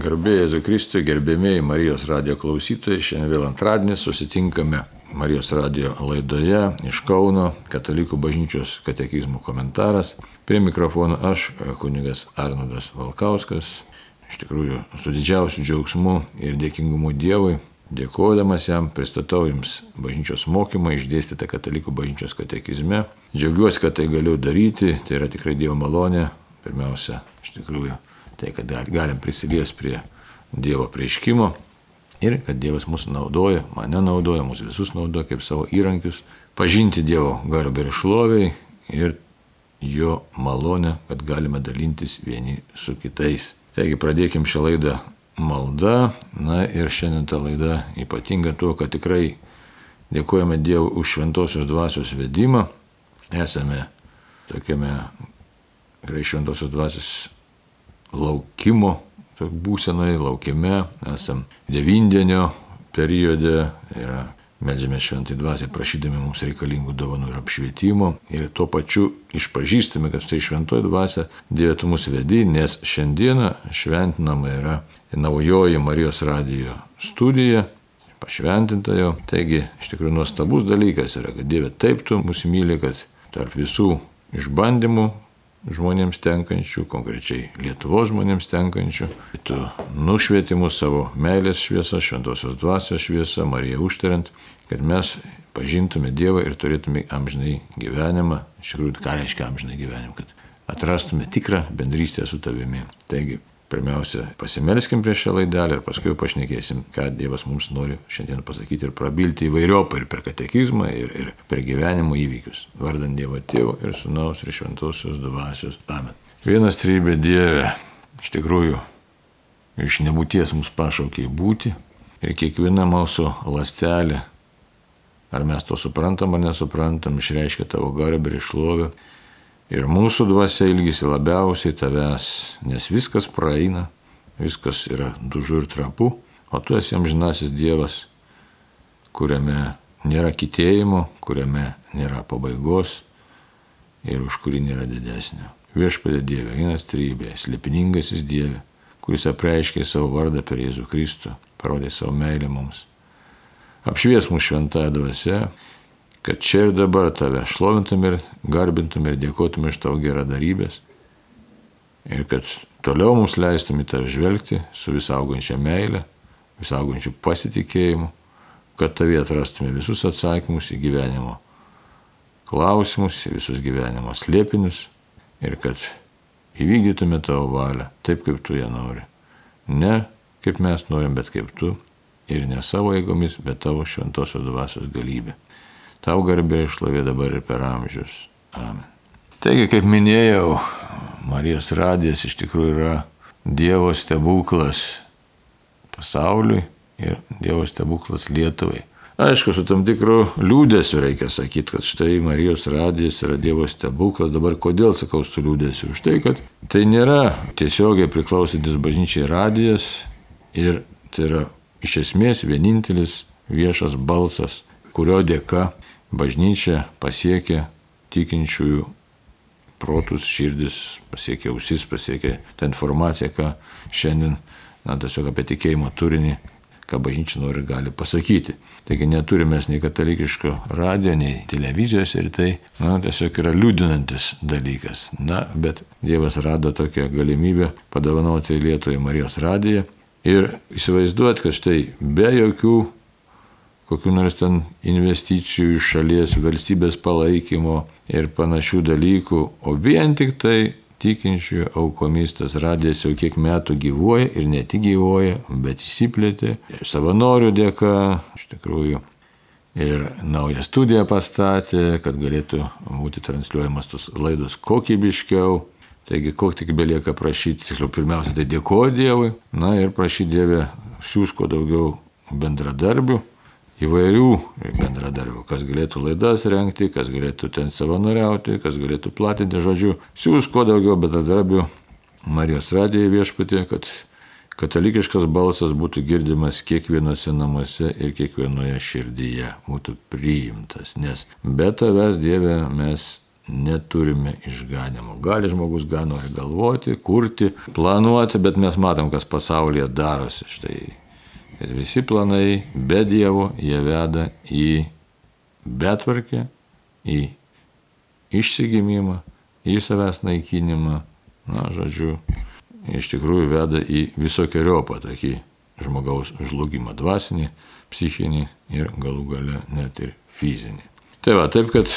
Garbėjai Jėzui Kristui, gerbėmėjai Marijos radio klausytojai, šiandien vėl antradienį susitinkame Marijos radio laidoje iš Kauno Katalikų bažnyčios katekizmų komentaras. Prie mikrofono aš, kunigas Arnodas Valkauskas, iš tikrųjų su didžiausiu džiaugsmu ir dėkingumu Dievui, dėkodamas jam, pristatau jums bažnyčios mokymą išdėstytą Katalikų bažnyčios katekizme. Džiaugiuosi, kad tai galiu daryti, tai yra tikrai Dievo malonė, pirmiausia, iš tikrųjų tai kad galim prisiliesti prie Dievo prieškimo ir kad Dievas mus naudoja, mane naudoja, mus visus naudoja kaip savo įrankius, pažinti Dievo garbę ir šloviai ir jo malonę, kad galime dalintis vieni su kitais. Taigi pradėkim šią laidą malda, na ir šiandien ta laida ypatinga tuo, kad tikrai dėkojame Dievui už šventosios dvasios vedimą, esame tokiame tikrai šventosios dvasios laukimo būsenoje, laukime, esam devindienio periode, yra Meldžiame šventai dvasiai, prašydami mums reikalingų dovanų ir apšvietimo ir tuo pačiu išpažįstame, kad štai šventoji dvasia Dieve tu mus vedi, nes šiandieną šventinama yra naujoji Marijos radijo studija, pašventinta jo. Taigi iš tikrųjų nuostabus dalykas yra, kad Dieve taip tu mus myli, kad tarp visų išbandymų žmonėms tenkančių, konkrečiai Lietuvos žmonėms tenkančių. Tu nušvieti mus savo meilės šviesą, šventosios dvasios šviesą, Mariją užtariant, kad mes pažintume Dievą ir turėtume amžinai gyvenimą. Iš tikrųjų, ką reiškia amžinai gyvenimą, kad atrastume tikrą bendrystę su tavimi. Taigi, Pirmiausia, pasimelskim prieš šią laidelę ir paskui pašnekėsim, ką Dievas mums nori šiandien pasakyti ir prabilti įvairiopai ir per katekizmą, ir, ir per gyvenimo įvykius. Vardant Dievo Tėvo ir Sūnaus ir Šventosios Dvasios. Amen. Vienas trybė Dieve, iš tikrųjų, iš nebūties mus pašaukė būti ir kiekviena mūsų lastelė, ar mes to suprantam ar nesuprantam, išreiškia tavo garbę ir išlovę Ir mūsų dvasia ilgisi labiausiai tavęs, nes viskas praeina, viskas yra dužu ir trapu, o tu esi amžinasis Dievas, kuriame nėra kitėjimo, kuriame nėra pabaigos ir už kurį nėra didesnio. Viešpadė Dieve, vienas trybė, slėpiningasis Dieve, kuris apreiškė savo vardą per Jėzų Kristų, parodė savo meilę mums. Apšvies mūsų šventąją dvasę kad čia ir dabar tave šlovintum ir garbintum ir dėkotum iš tavo geradarybės. Ir kad toliau mums leistum į tave žvelgti su visaugančia meile, visaugančiu pasitikėjimu, kad tavie atrastume visus atsakymus į gyvenimo klausimus, į visus gyvenimo slėpinius ir kad įvykdytume tavo valią taip, kaip tu ją nori. Ne kaip mes norim, bet kaip tu ir ne savo jėgomis, bet tavo šventosios dvasios galybė. Tau garbė išlovė dabar ir per amžius. Amen. Taigi, kaip minėjau, Marijos radijas iš tikrųjų yra Dievo stebuklas pasauliui ir Dievo stebuklas Lietuvai. Aišku, su tam tikru liūdėsiu reikia sakyti, kad štai Marijos radijas yra Dievo stebuklas. Dabar kodėl sakau su liūdėsiu? Už tai, kad tai nėra tiesiogiai priklausantis bažnyčiai radijas ir tai yra iš esmės vienintelis viešas balsas, kurio dėka bažnyčia pasiekė tikinčiųjų protus, širdis, pasiekė ausis, pasiekė tą informaciją, ką šiandien, na, tiesiog apie tikėjimo turinį, ką bažnyčia nori gali pasakyti. Taigi neturime nei katalikiško radijo, nei televizijos ir tai, na, tiesiog yra liūdinantis dalykas. Na, bet Dievas rado tokią galimybę padovanoti Lietuvai Marijos radiją ir įsivaizduoti, kad štai be jokių kokiu nors ten investicijų iš šalies, valstybės palaikymo ir panašių dalykų, o vien tik tai tikinčiųjų aukomis tas radijas jau kiek metų gyvuoja ir ne tik gyvuoja, bet įsiplėtė. Savanorių dėka, iš tikrųjų, ir naują studiją pastatė, kad galėtų būti transliuojamas tos laidos kokybiškiau. Taigi, kokį tik belieka prašyti, tiksliau, pirmiausia, tai dėkoju Dievui, na ir prašyti Dievę siūs kuo daugiau bendradarbių, įvairių bendradarbių, kas galėtų laidas renkti, kas galėtų ten savanoriauti, kas galėtų platinti, žodžiu, siūs kuo daugiau bendradarbių Marijos radijoje viešpatė, kad katalikiškas balsas būtų girdimas kiekvienose namuose ir kiekvienoje širdyje, būtų priimtas, nes be tavęs Dieve mes neturime išganimo. Gali žmogus gan nori galvoti, kurti, planuoti, bet mes matom, kas pasaulyje darosi. Štai, kad visi planai be Dievo jie veda į betvarkę, į išsigimimą, į savęs naikinimą, na, žodžiu, iš tikrųjų veda į visokiojopą tokį žmogaus žlugimą dvasinį, psichinį ir galų gale net ir fizinį. Tai va, taip kad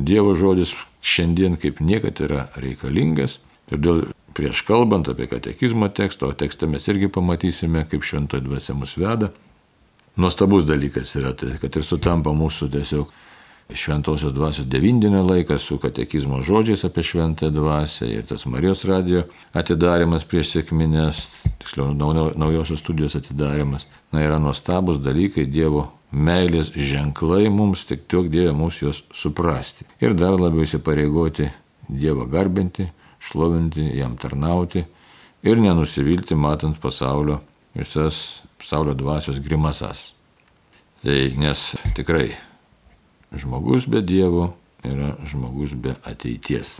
Dievo žodis šiandien kaip niekad yra reikalingas, todėl prieš kalbant apie katekizmo tekstą, o tekstą mes irgi pamatysime, kaip šventoji dvasia mus veda. Nuostabus dalykas yra tai, kad ir sutampa mūsų tiesiog šventosios dvasios devindienio laikas su katekizmo žodžiais apie šventąją dvasę ir tas Marijos radio atidarimas prieš sėkminės, tiksliau naujosios studijos atidarimas. Na, yra nuostabus dalykai Dievo meilės ženklai mums, tik tiek Dieve mūsų juos suprasti. Ir dar labiau įsipareigoti Dievą garbinti, šlovinti, jam tarnauti ir nenusivilti matant pasaulio visas pasaulio dvasios grimasas. Tai nes tikrai Žmogus be Dievo yra žmogus be ateities.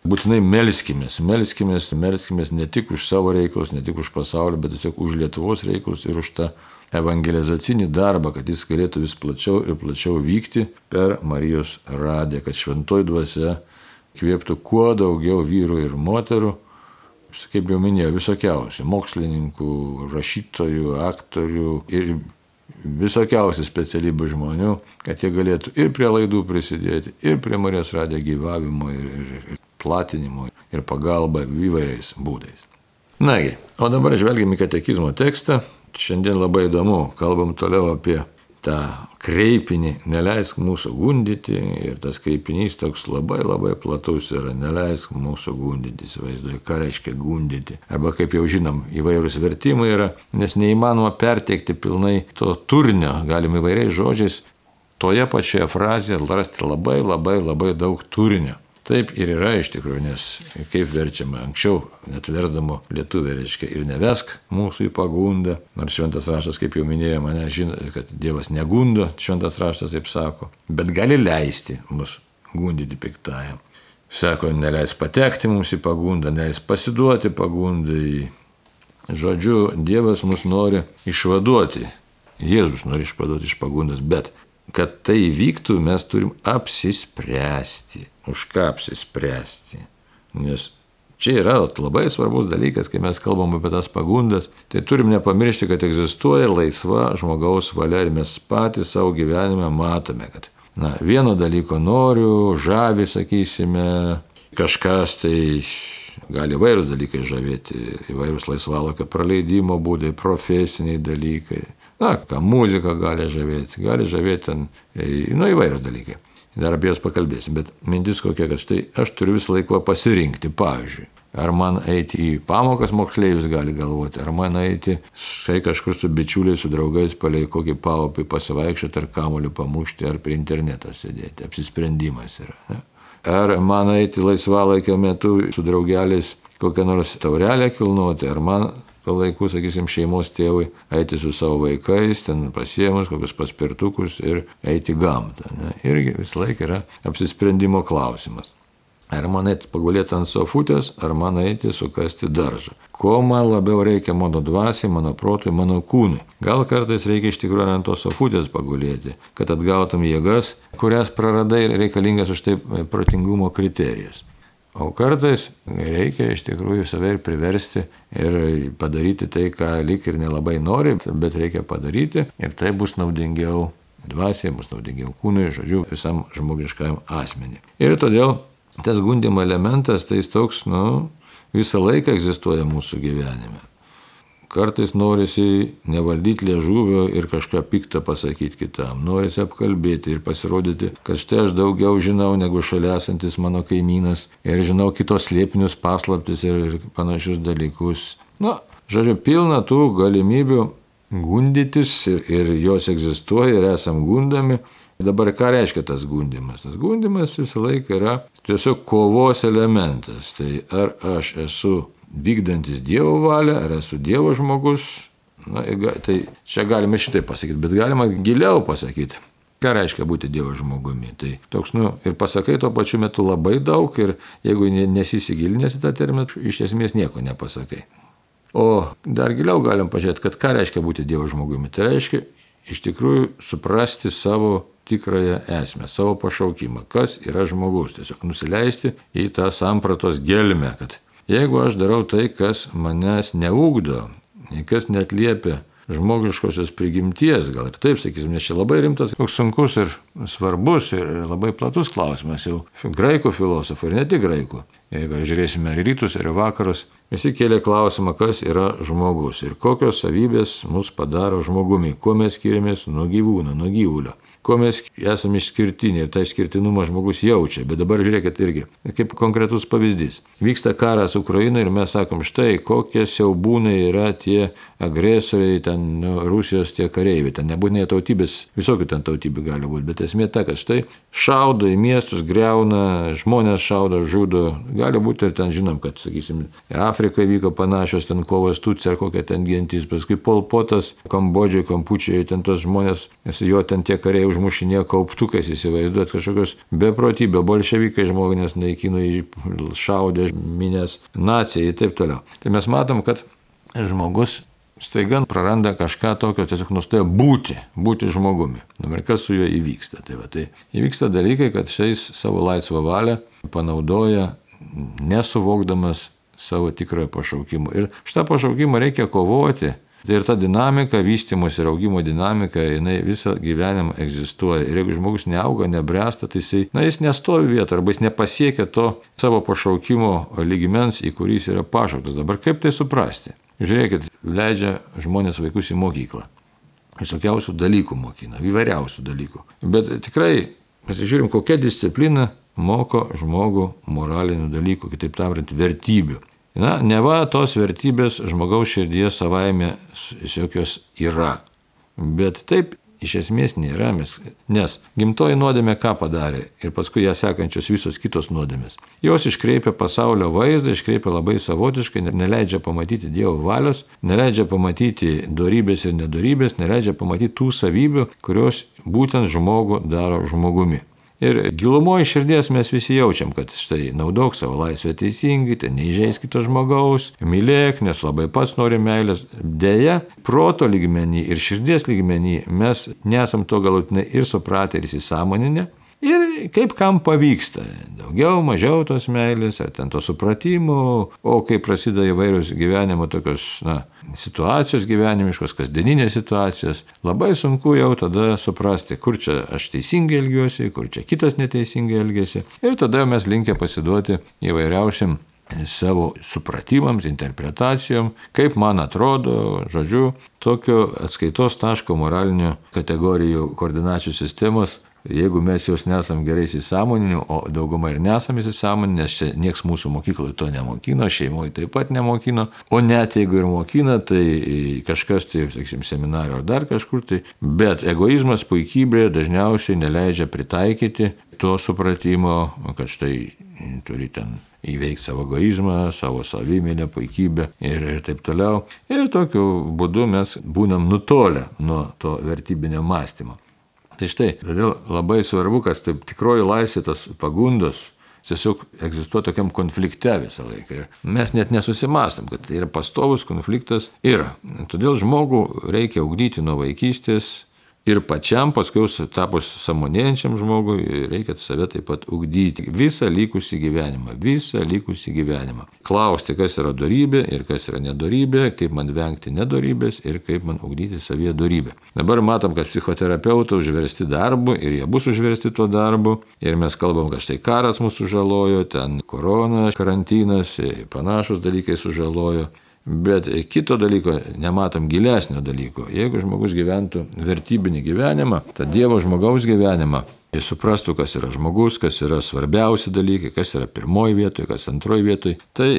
Būtinai melskimės, melskimės, melskimės ne tik už savo reikalus, ne tik už pasaulį, bet tiesiog už Lietuvos reikalus ir už tą evangelizacinį darbą, kad jis galėtų vis plačiau ir plačiau vykti per Marijos radiją, kad šventoji dvasia kvieptų kuo daugiau vyrų ir moterų, kaip jau minėjau, visokiausių - mokslininkų, rašytojų, aktorių ir visokiausių specialybių žmonių, kad jie galėtų ir prie laidų prisidėti, ir prie Marijos radijo gyvavimo, ir, ir, ir platinimo, ir pagalba įvairiais būdais. Nagi, o dabar žvelgiam į katekizmo tekstą. Šiandien labai įdomu, kalbam toliau apie tą kreipinį, neleisk mūsų gundyti ir tas kreipinys toks labai labai platus yra, neleisk mūsų gundyti, įsivaizduoju, ką reiškia gundyti. Arba kaip jau žinom, įvairūs vertimai yra, nes neįmanoma perteikti pilnai to turinio, galim įvairiais žodžiais toje pačioje frazėje rasti labai labai labai daug turinio. Taip ir yra iš tikrųjų, nes kaip verčiama anksčiau, net versdamo lietuvė, reiškia ir nevesk mūsų į pagundą, nors šventas raštas, kaip jau minėjau, mane žino, kad Dievas negundo, šventas raštas taip sako, bet gali leisti mus gundyti piktajam. Sako, neleis patekti mums į pagundą, neleis pasiduoti pagundai. Žodžiu, Dievas mus nori išvaduoti. Jėzus nori išvaduoti iš pagundas, bet kad tai vyktų, mes turim apsispręsti. Už ką apsispręsti? Nes čia yra labai svarbus dalykas, kai mes kalbam apie tas pagundas, tai turim nepamiršti, kad egzistuoja laisva žmogaus valia ir mes patys savo gyvenime matome, kad na, vieno dalyko noriu, žavi, sakysime, kažkas tai gali įvairūs dalykai žavėti, įvairūs laisvalokio praleidimo būdai, profesiniai dalykai. Na, ką muzika gali žavėti, gali žavėti ten, nu, įvairios dalykai. Dar apie jas pakalbėsim, bet mintis kokia, kad štai aš turiu visą laiką pasirinkti, pavyzdžiui. Ar man eiti į pamokas moksleivis gali galvoti, ar man eiti, štai kažkur su bičiuliais, su draugais palei kokį paupį pasivaikščioti, ar kamoliu pamušti, ar prie interneto sėdėti. Apsisprendimas yra. Ne? Ar man eiti laisvalaikio metu su draugeliais kokią nors taurelę kilnuoti, ar man tuo laiku, sakysim, šeimos tėvui eiti su savo vaikais, ten pasiemus kokius paspirtukus ir eiti gamtą. Ne? Irgi visą laiką yra apsisprendimo klausimas. Ar man eiti pagulėti ant sofutės, ar man eiti sukasti daržą. Ko man labiau reikia mano dvasiai, mano protui, mano kūnui. Gal kartais reikia iš tikrųjų ant tos sofutės pagulėti, kad atgautum jėgas, kurias praradai ir reikalingas už tai protingumo kriterijus. O kartais reikia iš tikrųjų save ir priversti ir padaryti tai, ką lik ir nelabai nori, bet reikia padaryti ir tai bus naudingiau dvasiai, bus naudingiau kūnui, žodžiu, visam žmogiškajam asmeniui. Ir todėl tas gundimo elementas, tai jis toks, nu, visą laiką egzistuoja mūsų gyvenime. Kartais norisi nevaldyti liežuvio ir kažką piktą pasakyti kitam. Norisi apkalbėti ir pasirodyti, kad štai aš daugiau žinau negu šalia esantis mano kaimynas ir žinau kitos slėpinius paslaptis ir, ir panašius dalykus. Na, žodžiu, pilna tų galimybių gundytis ir, ir jos egzistuoja ir esam gundami. Dabar ką reiškia tas gundimas? Tas gundimas visą laiką yra tiesiog kovos elementas. Tai ar aš esu vykdantis Dievo valią, ar esu Dievo žmogus. Na, tai čia galime šitai pasakyti, bet galima giliau pasakyti. Ką reiškia būti Dievo žmogumi? Tai toks, nu, ir pasakai tuo pačiu metu labai daug ir jeigu nesisigilinęs į tą terminą, iš esmės nieko nepasakai. O dar giliau galim pažiūrėti, kad ką reiškia būti Dievo žmogumi. Tai reiškia iš tikrųjų suprasti savo tikrąją esmę, savo pašaukimą, kas yra žmogus. Tiesiog nusileisti į tą sampratos gelmę, kad jeigu aš darau tai, kas manęs neugdo, kas netliepia žmogiškosios prigimties, gal ir taip sakysim, nes čia labai rimtas, koks sunkus ir svarbus ir labai platus klausimas jau graikų filosofų ir ne tik graikų. Jeigu žiūrėsime ir rytus, ir vakarus, visi kėlė klausimą, kas yra žmogus ir kokios savybės mus padaro žmogumi, kuo mes skiriamės nuo gyvūno, nuo gyvulio kuo mes esame išskirtiniai ir tą išskirtinumą žmogus jaučia. Bet dabar žiūrėkit irgi, kaip konkretus pavyzdys. Vyksta karas Ukrainoje ir mes sakom, štai kokie siaubūnai yra tie agresoriai, ten nu, Rusijos tie kareiviai, ten nebūtinai tautybės, visokių ten tautybių gali būti, bet esmė ta, kad štai šaudo į miestus, greuna, žmonės šaudo, žudo, gali būti ir ten žinom, kad, sakysim, Afrikoje vyko panašios ten kovos tucija ar kokia ten gentis, paskui Polpotas, Kambodžiai, Kampučiai, ten tos žmonės, jo ten tie kariai užmušinėjo kauptukais, įsivaizduot kažkokios beprotybė, bolševikai žmonės naikino, šaudė minės, nacijai ir taip toliau. Tai mes matom, kad žmogus staiga praranda kažką tokio, tiesiog nustoja būti, būti žmogumi. Ir kas su juo įvyksta. Tai, va, tai įvyksta dalykai, kad šiais savo laisvą valią panaudoja nesuvokdamas savo tikrojo pašaukimo. Ir šitą pašaukimą reikia kovoti ir ta dinamika, vystimus ir augimo dinamika, jinai visą gyvenimą egzistuoja. Ir jeigu žmogus neauga, nebręsta, tai jisai, na, jis nestovi vietoje arba jis nepasiekia to savo pašaukimo lygmens, į kurį jis yra pašauktas. Dabar kaip tai suprasti? Žiūrėkit, leidžia žmonės vaikus į mokyklą. Visokiausių dalykų mokina, įvairiausių dalykų. Bet tikrai pasižiūrim, kokia disciplina moko žmogų moralinių dalykų, kitaip tariant, vertybių. Na, neva tos vertybės žmogaus širdyje savaime jokios yra. Bet taip iš esmės nėra, mes, nes gimtoji nuodėmė ką padarė ir paskui ją sekančios visos kitos nuodėmės. Jos iškreipia pasaulio vaizdą, iškreipia labai savotiškai, neleidžia pamatyti Dievo valios, neleidžia pamatyti darybės ir nedorybės, neleidžia pamatyti tų savybių, kurios būtent žmogų daro žmogumi. Ir gilumoje širdies mes visi jaučiam, kad štai naudok savo laisvę teisingai, ten neįžeis kito žmogaus, mylėk, nes labai pats nori meilės. Deja, proto lygmenį ir širdies lygmenį mes nesam to galutinai ir supratę ir įsisamoninę. Ir kaip kam pavyksta, daugiau, mažiau tos meilės, ar ten to supratimo, o kai prasideda įvairios gyvenimo tokios, na, situacijos gyvenimiškos, kasdieninės situacijos, labai sunku jau tada suprasti, kur čia aš teisingai elgiuosi, kur čia kitas neteisingai elgesi. Ir tada mes linkę pasiduoti įvairiausiam savo supratimams, interpretacijom, kaip man atrodo, žodžiu, tokio atskaitos taško moralinių kategorijų koordinačių sistemos Jeigu mes jos nesam gerai įsisamoninę, o dauguma ir nesam įsisamoninę, nes nieks mūsų mokykloje to nemokino, šeimoje taip pat nemokino, o net jeigu ir mokina, tai kažkas, tai, sakysim, seminario ar dar kažkur, tai, bet egoizmas puikybė dažniausiai neleidžia pritaikyti to supratimo, kad štai turi ten įveikti savo egoizmą, savo savimylę, puikybę ir, ir taip toliau. Ir tokiu būdu mes būnam nutolę nuo to vertybinio mąstymo. Tai štai, todėl labai svarbu, kad taip tikroji laisvė, tos pagundos, tiesiog egzistuoja tokiam konflikte visą laiką. Ir mes net nesusimastam, kad tai yra pastovus konfliktas. Yra. Todėl žmogų reikia ugdyti nuo vaikystės ir pačiam paskui tapus samonėjančiam žmogui reikia save taip pat ugdyti visą likusį gyvenimą, visą likusį gyvenimą. Klausti, kas yra darybė ir kas yra nedorybė, kaip man vengti nedorybės ir kaip man ugdyti savyje darybę. Dabar matom, kad psichoterapeutai užversti darbu ir jie bus užversti tuo darbu ir mes kalbam, kad štai karas mūsų žalojo, ten korona, karantinas, panašus dalykai sužalojo. Bet kito dalyko nematom gilesnio dalyko. Jeigu žmogus gyventų vertybinį gyvenimą, tą Dievo žmogaus gyvenimą, jis suprastų, kas yra žmogus, kas yra svarbiausi dalykai, kas yra pirmoji vietoje, kas antroji vietoje, tai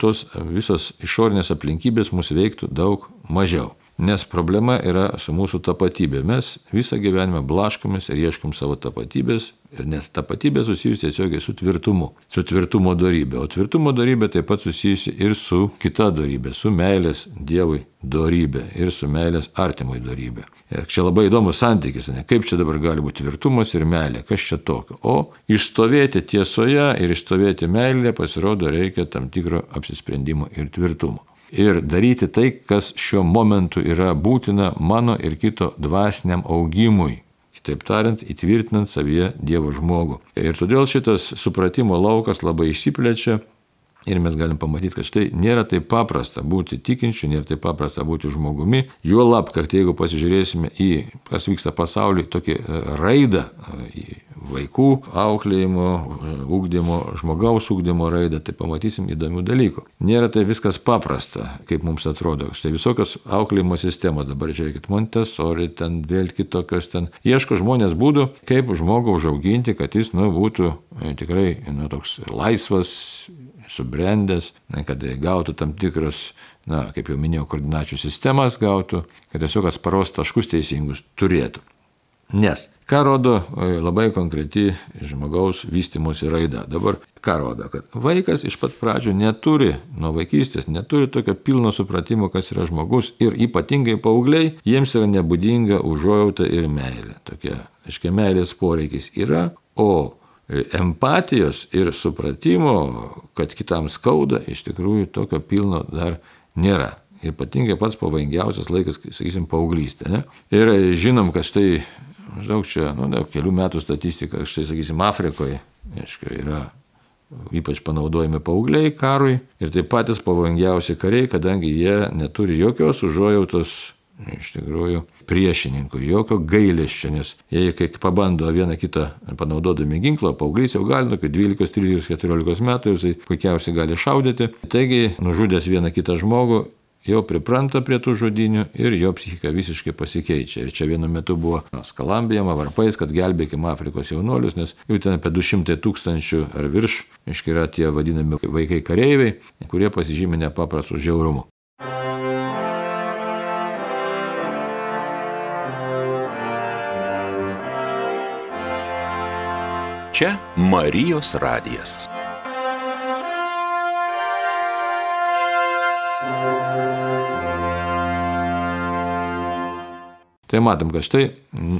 tos visos išorinės aplinkybės mūsų veiktų daug mažiau. Nes problema yra su mūsų tapatybė. Mes visą gyvenimą blaškomės ir ieškom savo tapatybės, nes tapatybė susijusi tiesiogiai su tvirtumu, su tvirtumo darybė. O tvirtumo darybė taip pat susijusi ir su kita darybė, su meilės Dievui darybė ir su meilės artimui darybė. Ir čia labai įdomus santykis, ne? kaip čia dabar gali būti tvirtumas ir meilė, kas čia tokio. O išstovėti tiesoje ir išstovėti meilė pasirodo reikia tam tikro apsisprendimo ir tvirtumo ir daryti tai, kas šiuo momentu yra būtina mano ir kito dvasiniam augimui. Kitaip tariant, įtvirtinant savyje Dievo žmogų. Ir todėl šitas supratimo laukas labai išsiplečia Ir mes galim pamatyti, kad štai nėra taip paprasta būti tikinčiu, nėra taip paprasta būti žmogumi. Juo lab, kad jeigu pasižiūrėsime į, kas vyksta pasaulyje, tokį e, raidą, e, į vaikų auklėjimo, ūkdymo, e, žmogaus ūkdymo raidą, tai pamatysim įdomių dalykų. Nėra tai viskas paprasta, kaip mums atrodo. Štai visokios auklėjimo sistemos, dabar žiūrėkit, Montessori, ten vėl kitokios, ten ieško žmonės būdų, kaip žmogų užauginti, kad jis nu, būtų tikrai nu, toks laisvas, subrendęs, kad gautų tam tikras, na, kaip jau minėjau, koordinačių sistemas gautų, kad tiesiog atsparos taškus teisingus turėtų. Nes ką rodo e, labai konkreti žmogaus vystimosi raida. Dabar ką rodo, kad vaikas iš pat pradžių neturi, nuo vaikystės neturi tokio pilno supratimo, kas yra žmogus ir ypatingai paaugliai, jiems yra nebūdinga užuojauta ir meilė. Tokia, aiškiai, meilės poreikis yra, o empatijos ir supratimo, kad kitam skauda, iš tikrųjų tokio pilno dar nėra. Ypatingai pats pavojingiausias laikas, sakysim, paauglystė. Ne? Ir žinom, kad štai maždaug čia, nu, ne, kelių metų statistika, štai, sakysim, Afrikoje, aišku, yra ypač panaudojami paaugliai karui ir tai patys pavojingiausi kariai, kadangi jie neturi jokios užuojautos iš tikrųjų priešininkų, jokio gailėščio, nes jie kai pabando vieną kitą panaudodami ginklą, paauglys jau gali nuo 12, 13, 14 metų, jisai puikiausiai gali šaudyti. Taigi, nužudęs vieną kitą žmogų, jau pripranta prie tų žodinių ir jo psichika visiškai pasikeičia. Ir čia vienu metu buvo skalambijama varpais, kad gelbėkime Afrikos jaunuolius, nes jų ten apie 200 tūkstančių ar virš, iškai yra tie vadinami vaikai kareiviai, kurie pasižymė nepaprastų žiaurumų. Čia Marijos radijas. Tai matom, kad štai,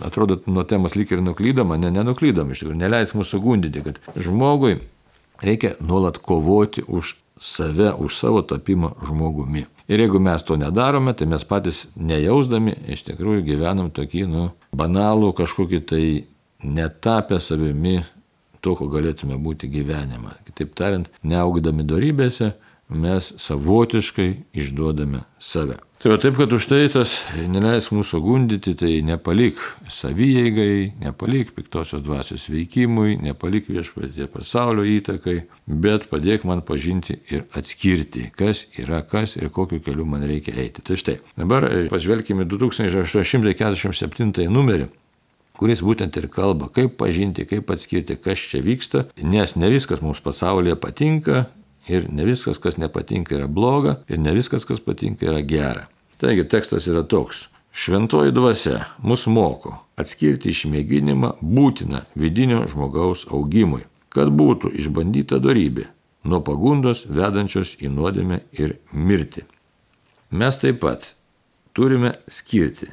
atrodo, nuo temos lyg ir nuklydama, ne, nenuklydom iš tikrųjų, neleis mūsų gundyti, kad žmogui reikia nuolat kovoti už save, už savo tapimą žmogumi. Ir jeigu mes to nedarome, tai mes patys nejausdami iš tikrųjų gyvenam tokį, nu, banalų kažkokį tai netapę savimi to, ko galėtume būti gyvenimą. Kitaip tariant, neaugdami darybėse, mes savotiškai išduodame save. Tai va taip, kad už tai tas neleis mūsų gundyti, tai nepalik savyjeigai, nepalik piktosios dvasios veikimui, nepalik viešpatie pasaulio įtakai, bet padėk man pažinti ir atskirti, kas yra kas ir kokiu keliu man reikia eiti. Tai štai, dabar pažvelkime 2847 numerį kuris būtent ir kalba, kaip pažinti, kaip atskirti, kas čia vyksta, nes ne viskas mums pasaulyje patinka ir ne viskas, kas nepatinka, yra bloga ir ne viskas, kas patinka, yra gera. Taigi tekstas yra toks. Šventoji dvasia mus moko atskirti išmėginimą būtiną vidinio žmogaus augimui, kad būtų išbandyta darybė nuo pagundos vedančios į nuodėmę ir mirtį. Mes taip pat turime skirti,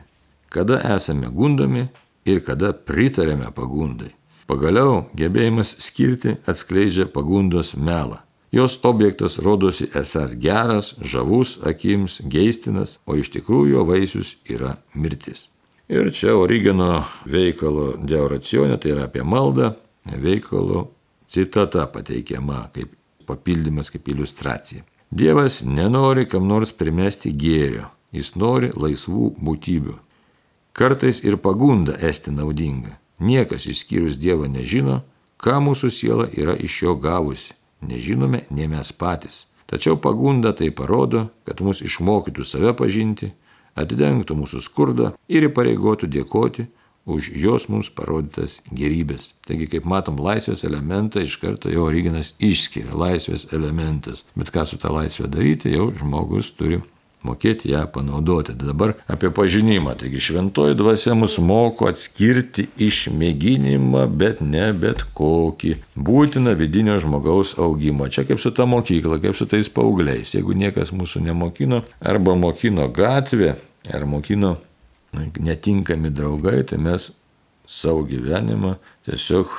kada esame gundomi ir kada pritarėme pagundai. Pagaliau gebėjimas skirti atskleidžia pagundos melą. Jos objektas rodosi esas geras, žavus akims, geistinas, o iš tikrųjų jo vaisius yra mirtis. Ir čia Origeno veikalo deoracionė, tai yra apie maldą, veikalo citata pateikiama kaip papildymas, kaip iliustracija. Dievas nenori kam nors primesti gėrio, jis nori laisvų būtybių. Kartais ir pagunda esti naudinga. Niekas išskyrus Dievą nežino, ką mūsų siela yra iš jo gavusi. Nežinome ne mes patys. Tačiau pagunda tai parodo, kad mus išmokytų save pažinti, atidengtų mūsų skurdą ir įpareigotų dėkoti už jos mums parodytas gerybės. Taigi, kaip matom, laisvės elementą iš karto jau Originas išskiria. Laisvės elementas. Bet ką su tą laisvę daryti, jau žmogus turi mokėti ją panaudoti. Dabar apie pažinimą. Taigi šventoji dvasia mus moko atskirti išmėginimą, bet ne bet kokį. Būtina vidinio žmogaus augimo. Čia kaip su ta mokykla, kaip su tais paaugliais. Jeigu niekas mūsų nemokino, arba mokino gatvė, ar mokino netinkami draugai, tai mes savo gyvenimą tiesiog,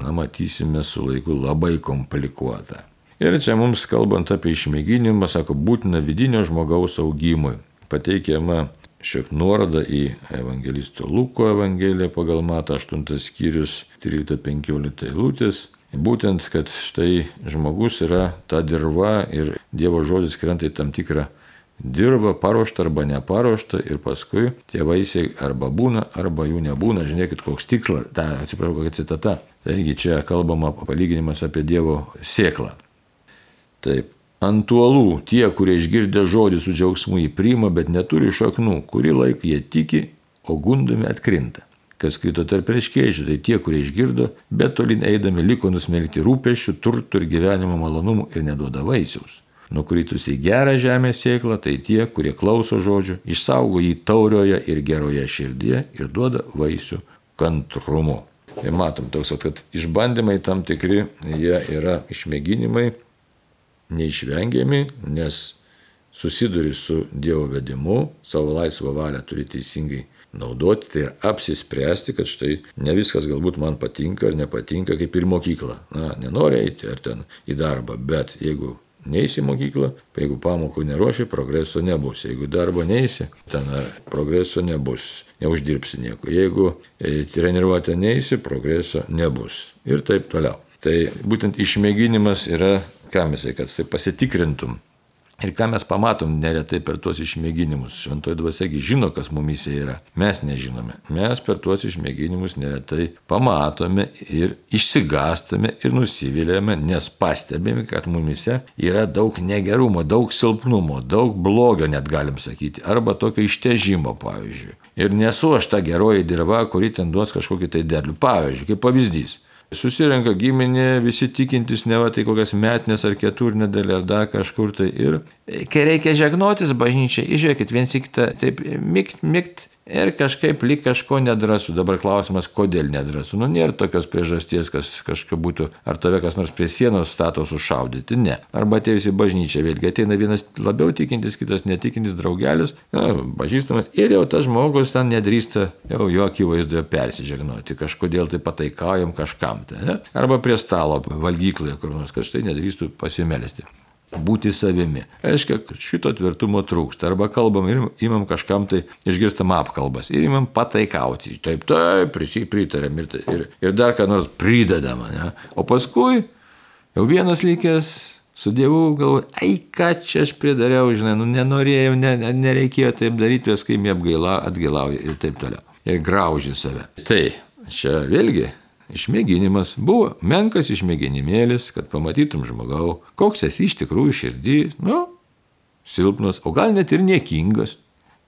na, matysime su laiku labai komplikuotą. Ir čia mums kalbant apie išmėginimą, sako, būtina vidinio žmogaus augimui. Pateikiama šiek nuoroda į evangelisto Luko evangeliją pagal Matą 8 skyrius 13-15 eilutės. Būtent, kad štai žmogus yra ta dirba ir Dievo žodis krenta į tam tikrą dirba paruošta arba neparuošta ir paskui tie vaisiai arba būna, arba jų nebūna. Žiūrėkit, koks tikslas, ta, atsiprašau, kokia citata. Taigi čia kalbama palyginimas apie Dievo sėklą. Taip. Ant uolų tie, kurie išgirdę žodį su džiaugsmu jį priima, bet neturi šaknų, kurį laiką jie tiki, o gundami atkrinta. Kas krito tarp reiškėjų, tai tie, kurie išgirdo, bet tolin eidami liko nusmelkti rūpešių, turtų ir gyvenimo malonumų ir neduoda vaisiaus nukritusi gerą žemės sėklą, tai tie, kurie klauso žodžių, išsaugo jį taurioje ir geroje širdyje ir duoda vaisių kantrumu. Ir matom toks, kad išbandymai tam tikri, jie yra išmėginimai neišvengiami, nes susiduri su Dievo vedimu, savo laisvą valią turi teisingai naudoti, tai ir apsispręsti, kad štai ne viskas galbūt man patinka ar nepatinka, kaip ir mokykla. Na, nenori eiti ar ten į darbą, bet jeigu neįsi į mokyklą, jeigu pamokų neruoši, progreso nebus. Jeigu darbo neįsi, ten progreso nebus. Neuždirbsi nieko. Jeigu treniruotę neįsi, progreso nebus. Ir taip toliau. Tai būtent išmėginimas yra, ką mes, kad tai pasitikrintum, Ir ką mes pamatom neretai per tuos išmėginimus. Šventoji dvasiagi žino, kas mumise yra. Mes nežinome. Mes per tuos išmėginimus neretai pamatome ir išsigastame ir nusivylėme, nes pastebime, kad mumise yra daug negerumo, daug silpnumo, daug blogio net galim sakyti. Arba tokio ištežimo, pavyzdžiui. Ir nesu aš ta geroji dirba, kuri ten duos kažkokį tai derlių. Pavyzdžiui, kaip pavyzdys. Susirenka giminė, visi tikintis, ne va tai kokias metinės ar keturinė dalė ar dar kažkur tai. Ir kai reikia žegnotis bažnyčiai, išžiūrėkit viens į kitą, taip mikt, mikt Ir kažkaip lyg kažko nedrasu. Dabar klausimas, kodėl nedrasu. Nu, nėra tokios priežasties, kas kažkaip būtų, ar tave kas nors prie sienos stato sušaudyti. Ne. Arba atėjus į bažnyčią, vėlgi ateina vienas labiau tikintis, kitas netikintis draugelis, na, pažįstamas. Ir jau tas žmogus ten nedrįsta jau jo akivaizdoje persižegnoti. Kažkodėl tai pataikaujam kažkam. Tai, ne? Arba prie stalo valgykloje, kur nors, kad štai nedrįstų pasimelisti būti savimi. Reiškia, kad šito tvirtumo trūksta. Arba kalbam ir imam kažkam tai išgirstam apkalbas ir imam pataikauti. Taip, taip, pritarėm ir, ir, ir dar ką nors pridedam. Ne? O paskui jau vienas likęs su Dievu galvoju, ai ką čia aš pridariau, žinai, nu nenorėjau, ne, nereikėjo taip daryti, paskui jie apgaila, atgailauja ir taip toliau. Ir graužia save. Tai čia vėlgi Išmėginimas buvo menkas išmėginimėlis, kad pamatytum žmogau, koks esi iš tikrųjų širdį, nu, silpnas, o gal net ir niekingas.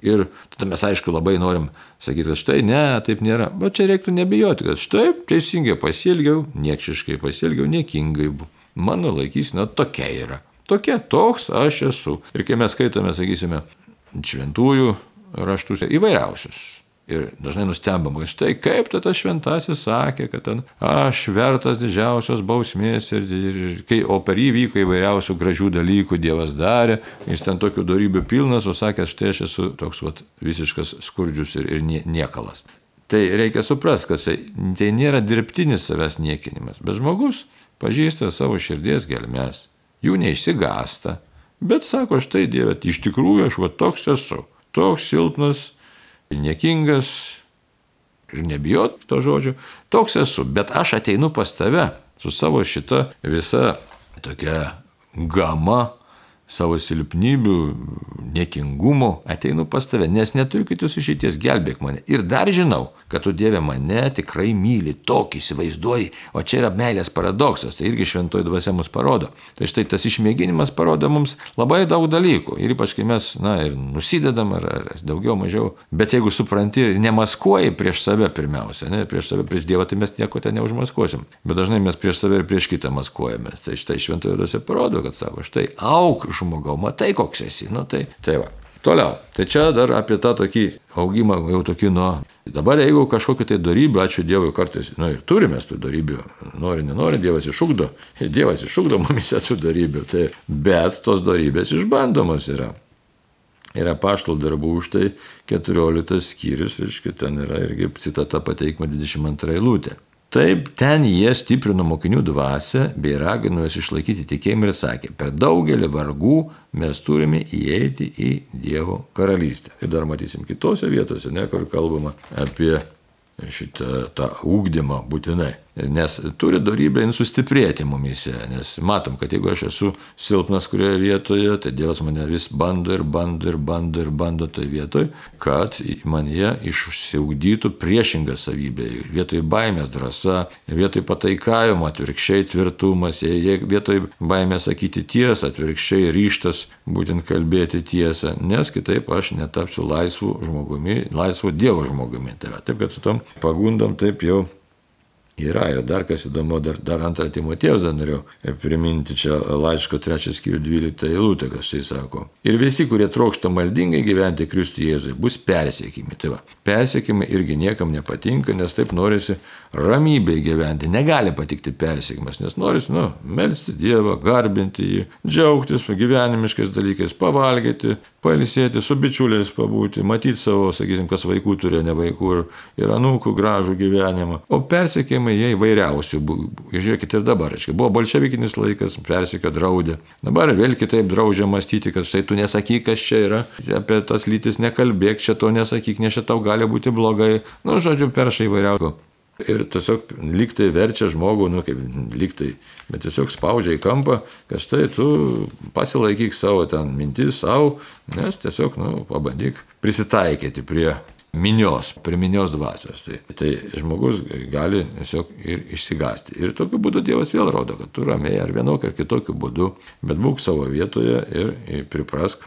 Ir tada mes aišku labai norim sakyti, kad štai ne, taip nėra. Bet čia reiktų nebijoti, kad štai teisingai pasielgiau, niekšiškai pasielgiau, niekingai. Mano laikysena tokia yra. Tokia, toks aš esu. Ir kai mes skaitome, sakysime, šventųjų raštus įvairiausius Ir dažnai nustembam, kad štai kaip tai tas šventasis sakė, kad ten aš vertas didžiausios bausmės ir, ir, ir kai, o per jį vyko įvairiausių gražių dalykų Dievas darė, jis ten tokių darybių pilnas, o sakė, štai aš esu toks vat, visiškas skurdžius ir, ir nie, niekalas. Tai reikia suprasti, kad tai, tai nėra dirbtinis savęs niekinimas, bet žmogus pažįsta savo širdies gelmes, jų neišsigasta, bet sako, štai Dieve, iš tikrųjų aš va toks esu, toks silpnas, niekingas ir nebijot to žodžio, toks esu, bet aš ateinu pas tave su savo šita visa tokia gama savo silpnybių, niekingumo, ateinu pas tave, nes neturiu kitos išeities, gelbėk mane. Ir dar žinau, kad tu Dieve mane tikrai myli, tokį įsivaizduoji, o čia yra meilės paradoksas, tai irgi šventoji dvasia mus parodo. Tai štai tas išmėginimas parodo mums labai daug dalykų ir ypač kai mes, na, ir nusidedam, ar, ar daugiau, mažiau, bet jeigu supranti ir nemaskuoji prieš save pirmiausia, ne, prieš save, prieš Dievą, tai mes nieko ten neužmaskuosim, bet dažnai mes prieš save ir prieš kitą maskuojamės. Tai štai šventoji dvasia parodo, kad sako, štai auk žmogau, matai koks esi, nu tai, tai va. Toliau, tai čia dar apie tą tokį augimą, jau tokį nuo... Dabar jeigu kažkokią tai darybę, ačiū Dievui kartais, na nu, ir turime tų darybių, nori, nenori, Dievas iššūkdo, Dievas iššūkdo mumise tų darybių, tai, bet tos darybės išbandomos yra. Yra paštų darbų už tai 14 skyrius, ir ten yra irgi citata pateikima 22 eilutė. Taip, ten jie stiprino mokinių dvasę bei ragino jas išlaikyti tikėjimą ir sakė, per daugelį vargų mes turime įeiti į Dievo karalystę. Ir dar matysim kitose vietose, ne, kur kalbama apie šitą tą ūkdymą būtinai. Nes turi darybę sustiprėti mumise, nes matom, kad jeigu aš esu silpnas kurioje vietoje, tai Dievas mane vis bando ir bando ir bando ir bando toje vietoje, kad man jie išsiugdytų priešingą savybę. Vietoj baimės drąsa, vietoj pataikavimo atvirkščiai tvirtumas, vietoj baimės sakyti tiesą, atvirkščiai ryštas būtent kalbėti tiesą, nes kitaip aš netapsiu laisvu žmogumi, laisvu Dievo žmogumi. Tai va, taip, kad su tom pagundom taip jau yra. Ir dar kas įdomu, dar, dar antrą Timotėjus dar norėjau priminti čia laiško trečias skyrių 12 eilutę, kas tai sako. Ir visi, kurie trokšta maldingai gyventi Kristų Jėzui, bus persiekimi. Tai va, persiekimai irgi niekam nepatinka, nes taip norisi ramybėje gyventi. Negali patikti persiekimas, nes norisi, nu, melstį Dievą, garbinti jį, džiaugtis gyvenimiškais dalykais, pavalgyti, pailsėti, su bičiuliais pabūti, matyti savo, sakysim, kas vaikų turi, ne vaikų ir, ir anūkų gražų gyvenimą. O persiekimai jie įvairiausių. Žiūrėkite ir dabar, aiškiai, buvo bolševikinis laikas, persiekio draudė. Dabar vėl kitaip draudžia mąstyti, kad štai tu nesakyk, kas čia yra, apie tas lytis nekalbėk, čia to nesakyk, nes čia tau gali būti blogai. Nu, žodžiu, peršai įvairiausių. Ir tiesiog liktai verčia žmogų, nu kaip liktai, bet tiesiog spaudžia į kampą, kad štai tu pasilaikyk savo ten mintis savo, nes tiesiog, nu, pabandyk prisitaikyti prie minios, prie minios dvasios. Tai, tai žmogus gali tiesiog ir išsigasti. Ir tokiu būdu Dievas vėl rodo, kad tu ramiai ar vienokiu ar kitokiu būdu, bet būk savo vietoje ir priprask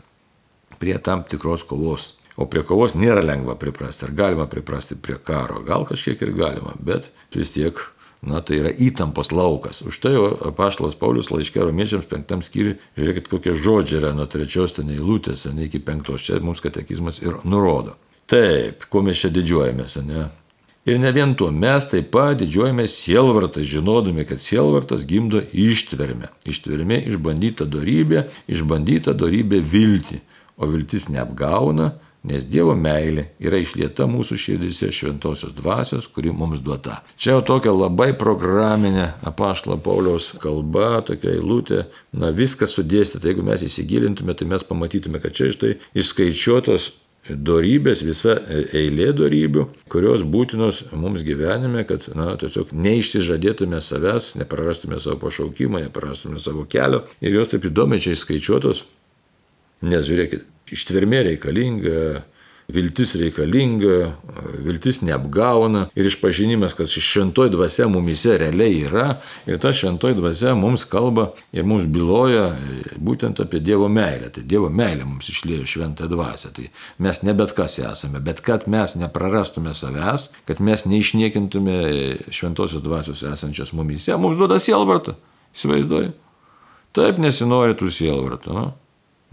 prie tam tikros kovos O prie kovos nėra lengva priprasti. Ar galima priprasti prie karo? Gal kažkiek ir galima, bet vis tiek, na, tai yra įtampos laukas. Už tai apaštalas Paulius laiškė romiečiams penktam skyriui, žiūrėkit, kokie žodžiai yra nuo trečios ten eilutės, ne iki penktos. Čia mums katekizmas ir nurodo. Taip, kuo mes čia didžiuojamės, ne? Ir ne vien tuo, mes taip pat didžiuojamės sielvartas, žinodami, kad sielvartas gimdo ištvermę. Ištvermė išbandyta darybė, išbandyta darybė vilti, o viltis neapgauna, nes Dievo meilė yra išlieta mūsų širdise šventosios dvasios, kuri mums duota. Čia jau tokia labai programinė apaštalo Pauliaus kalba, tokia eilutė, na viskas sudėstyta, jeigu mes įsigilintume, tai mes pamatytume, kad čia štai išskaičiuotos dorybės, visa eilė dorybių, kurios būtinos mums gyvenime, kad na, tiesiog neišsižadėtume savęs, neprarastume savo pašaukimą, neprarastume savo kelio. Ir jos taip įdomiai čia išskaičiuotos, nes žiūrėkit, Ištvermė reikalinga, viltis reikalinga, viltis neapgauna ir išpažinimas, kad šventoji dvasia mumise realiai yra ir ta šventoji dvasia mums kalba ir mums byloja būtent apie Dievo meilę. Tai Dievo meilė mums išlėjo šventą dvasę. Tai mes ne bet kas esame, bet kad mes neprarastume savęs, kad mes neišniekintume šventosios dvasios esančios mumise, mums duoda sielvartą. Įsivaizduoju. Taip nesinori tų sielvartų. Nu?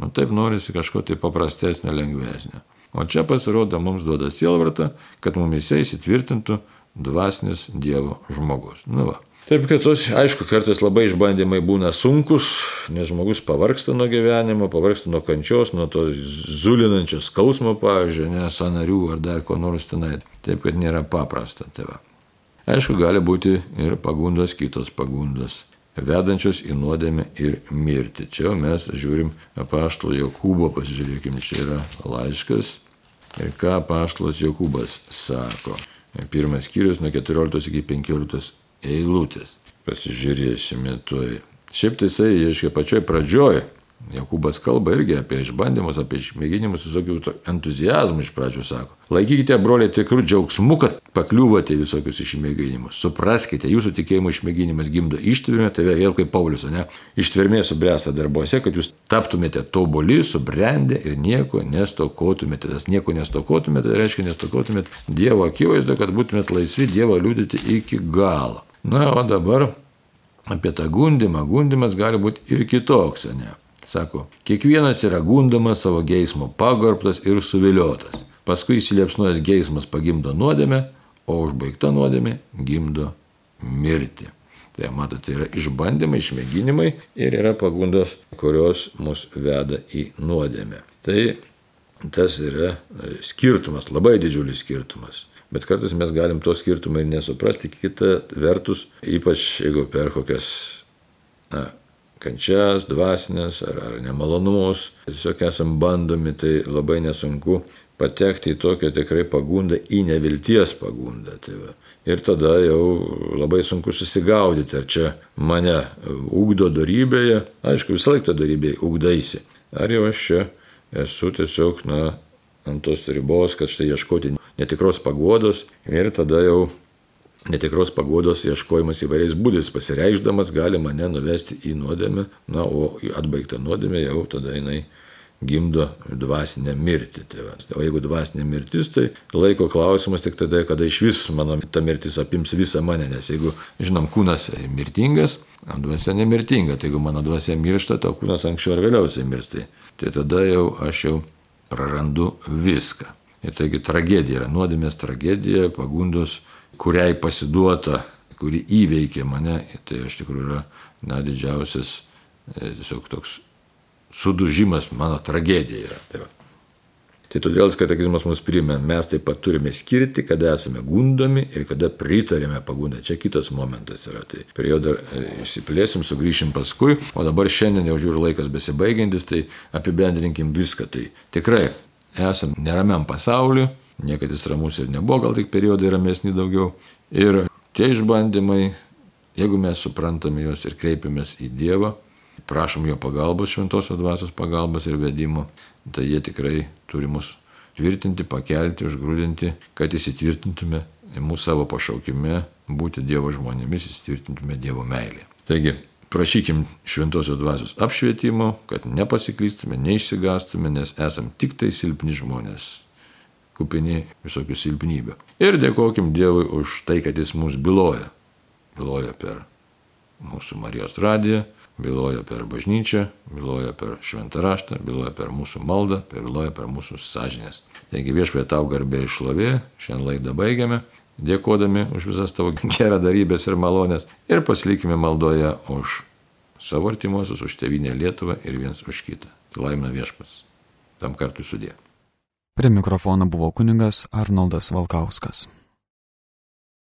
Nu, taip norisi kažko tai paprastesnio, lengvesnio. O čia pasirodo mums duoda sielvartą, kad mumise įsitvirtintų dvasinis Dievo žmogus. Nu va. Taip, kad tos, aišku, kartais labai išbandymai būna sunkus, nes žmogus pavarksta nuo gyvenimo, pavarksta nuo kančios, nuo to zulinančio skausmo, pavyzdžiui, nes sanarių ar dar ko nors tenai. Taip, kad nėra paprasta. Tai va. aišku, gali būti ir pagundos, kitos pagundos vedančios į nuodėmę ir mirtį. Čia mes žiūrim apaštalo Jokūbo, pasižiūrėkime, čia yra laiškas ir ką apaštalas Jokūbas sako. Pirmas skyrius nuo 14 iki 15 eilutės. Pasižiūrėsime tuoj. Šiaip tai jisai, aiškiai, pačioj pradžioj Jokūbas kalba irgi apie išbandymus, apie išmėginimus, visokių entuzijazmų iš pradžių sako. Laikykite, broliai, tikrų džiaugsmų, kad pakliūvote visokius išmėginimus. Supraskite, jūsų tikėjimo išmėginimas gimdo ištvermę, tai vėl kaip Paulius, ne? Ištvermė subręsta darbuose, kad jūs taptumėte tobuli, subrendę ir nieko nestokotumėte. Tas nieko nestokotumėte, tai reiškia nestokotumėte Dievo akivaizdo, kad būtumėte laisvi Dievo liūdyti iki galo. Na, o dabar apie tą gundimą. Gundimas gali būti ir kitoks, ne? Sako, kiekvienas yra gundamas savo geismo pagorbtas ir suviliotas. Paskui įsiliepsnuojas geismas pagimdo nuodėmę, o užbaigta nuodėmė gimdo mirtį. Tai matote, tai yra išbandymai, išmėginimai ir yra pagundos, kurios mus veda į nuodėmę. Tai tas yra skirtumas, labai didžiulis skirtumas. Bet kartais mes galim to skirtumą ir nesuprasti, kita vertus, ypač jeigu per kokias na, kančias, dvasinės ar, ar nemalonumus, tiesiog esam bandomi, tai labai nesunku patekti į tokią tikrai pagundą, į nevilties pagundą. Tai va. ir tada jau labai sunku susigaudyti, ar čia mane ugdo darybėje, aišku, visą laiką darybėje ugdaisi, ar jau aš čia esu tiesiog, na, ant tos ribos, kad štai ieškoti netikros pagodos ir tada jau netikros pagodos ieškojimas įvairiais būdais pasireikšdamas gali mane nuvesti į nuodėmę, na, o atbaigta nuodėmė jau tada jinai gimdo dvasinę mirtį. Tai va. o jeigu dvasinė mirtis, tai laiko klausimas tik tada, kada iš vis mano ta mirtis apims visą mane, nes jeigu, žinom, kūnas mirtingas, dvasia nemirtinga, tai jeigu mano dvasia miršta, to kūnas anksčiau ar vėliausiai miršta. Tai tada jau aš jau prarandu viską. Ir taigi tragedija yra nuodėmės tragedija, pagundos, kuriai pasiduota, kuri įveikė mane, tai iš tikrųjų yra na, didžiausias e, tiesiog toks sudužimas, mano tragedija yra. Tai, va. tai todėl katekizmas mus primė, mes taip pat turime skirti, kada esame gundomi ir kada pritarėme pagundai. Čia kitas momentas yra. Tai prie jo dar e, išsiplėsim, sugrįšim paskui, o dabar šiandien jau žiūriu laikas besibaigiantis, tai apibendrinkim viską. Tai tikrai esam neramiam pasauliu, niekada jis ramus ir nebuvo, gal tik periodai ramesni daugiau. Ir tie išbandymai, jeigu mes suprantame juos ir kreipiamės į Dievą, prašom jo pagalbos, šventosios dvasios pagalbos ir vedimo, tai jie tikrai turi mus tvirtinti, pakelti, užgrūdinti, kad įsitvirtintume mūsų savo pašaukime, būti Dievo žmonėmis, įsitvirtintume Dievo meilė. Taigi, Prašykim šventosios dvasios apšvietimo, kad nepasiklystume, neišsigastume, nes esam tik tai silpni žmonės, kupini visokių silpnybių. Ir dėkokim Dievui už tai, kad Jis mums byloja. Byloja per mūsų Marijos radiją, byloja per bažnyčią, byloja per šventą raštą, byloja per mūsų maldą, byloja per mūsų sąžinės. Taigi viešpė tau garbė išlovė, šiandien laidą baigiame dėkodami už visas tavo gerą darybės ir malonės ir pasilikime maldoje už savo artimuosius, už tevinę Lietuvą ir viens už kitą. Laimina viešpas. Tam kartui sudė. Prie mikrofono buvo kuningas Arnoldas Valkauskas.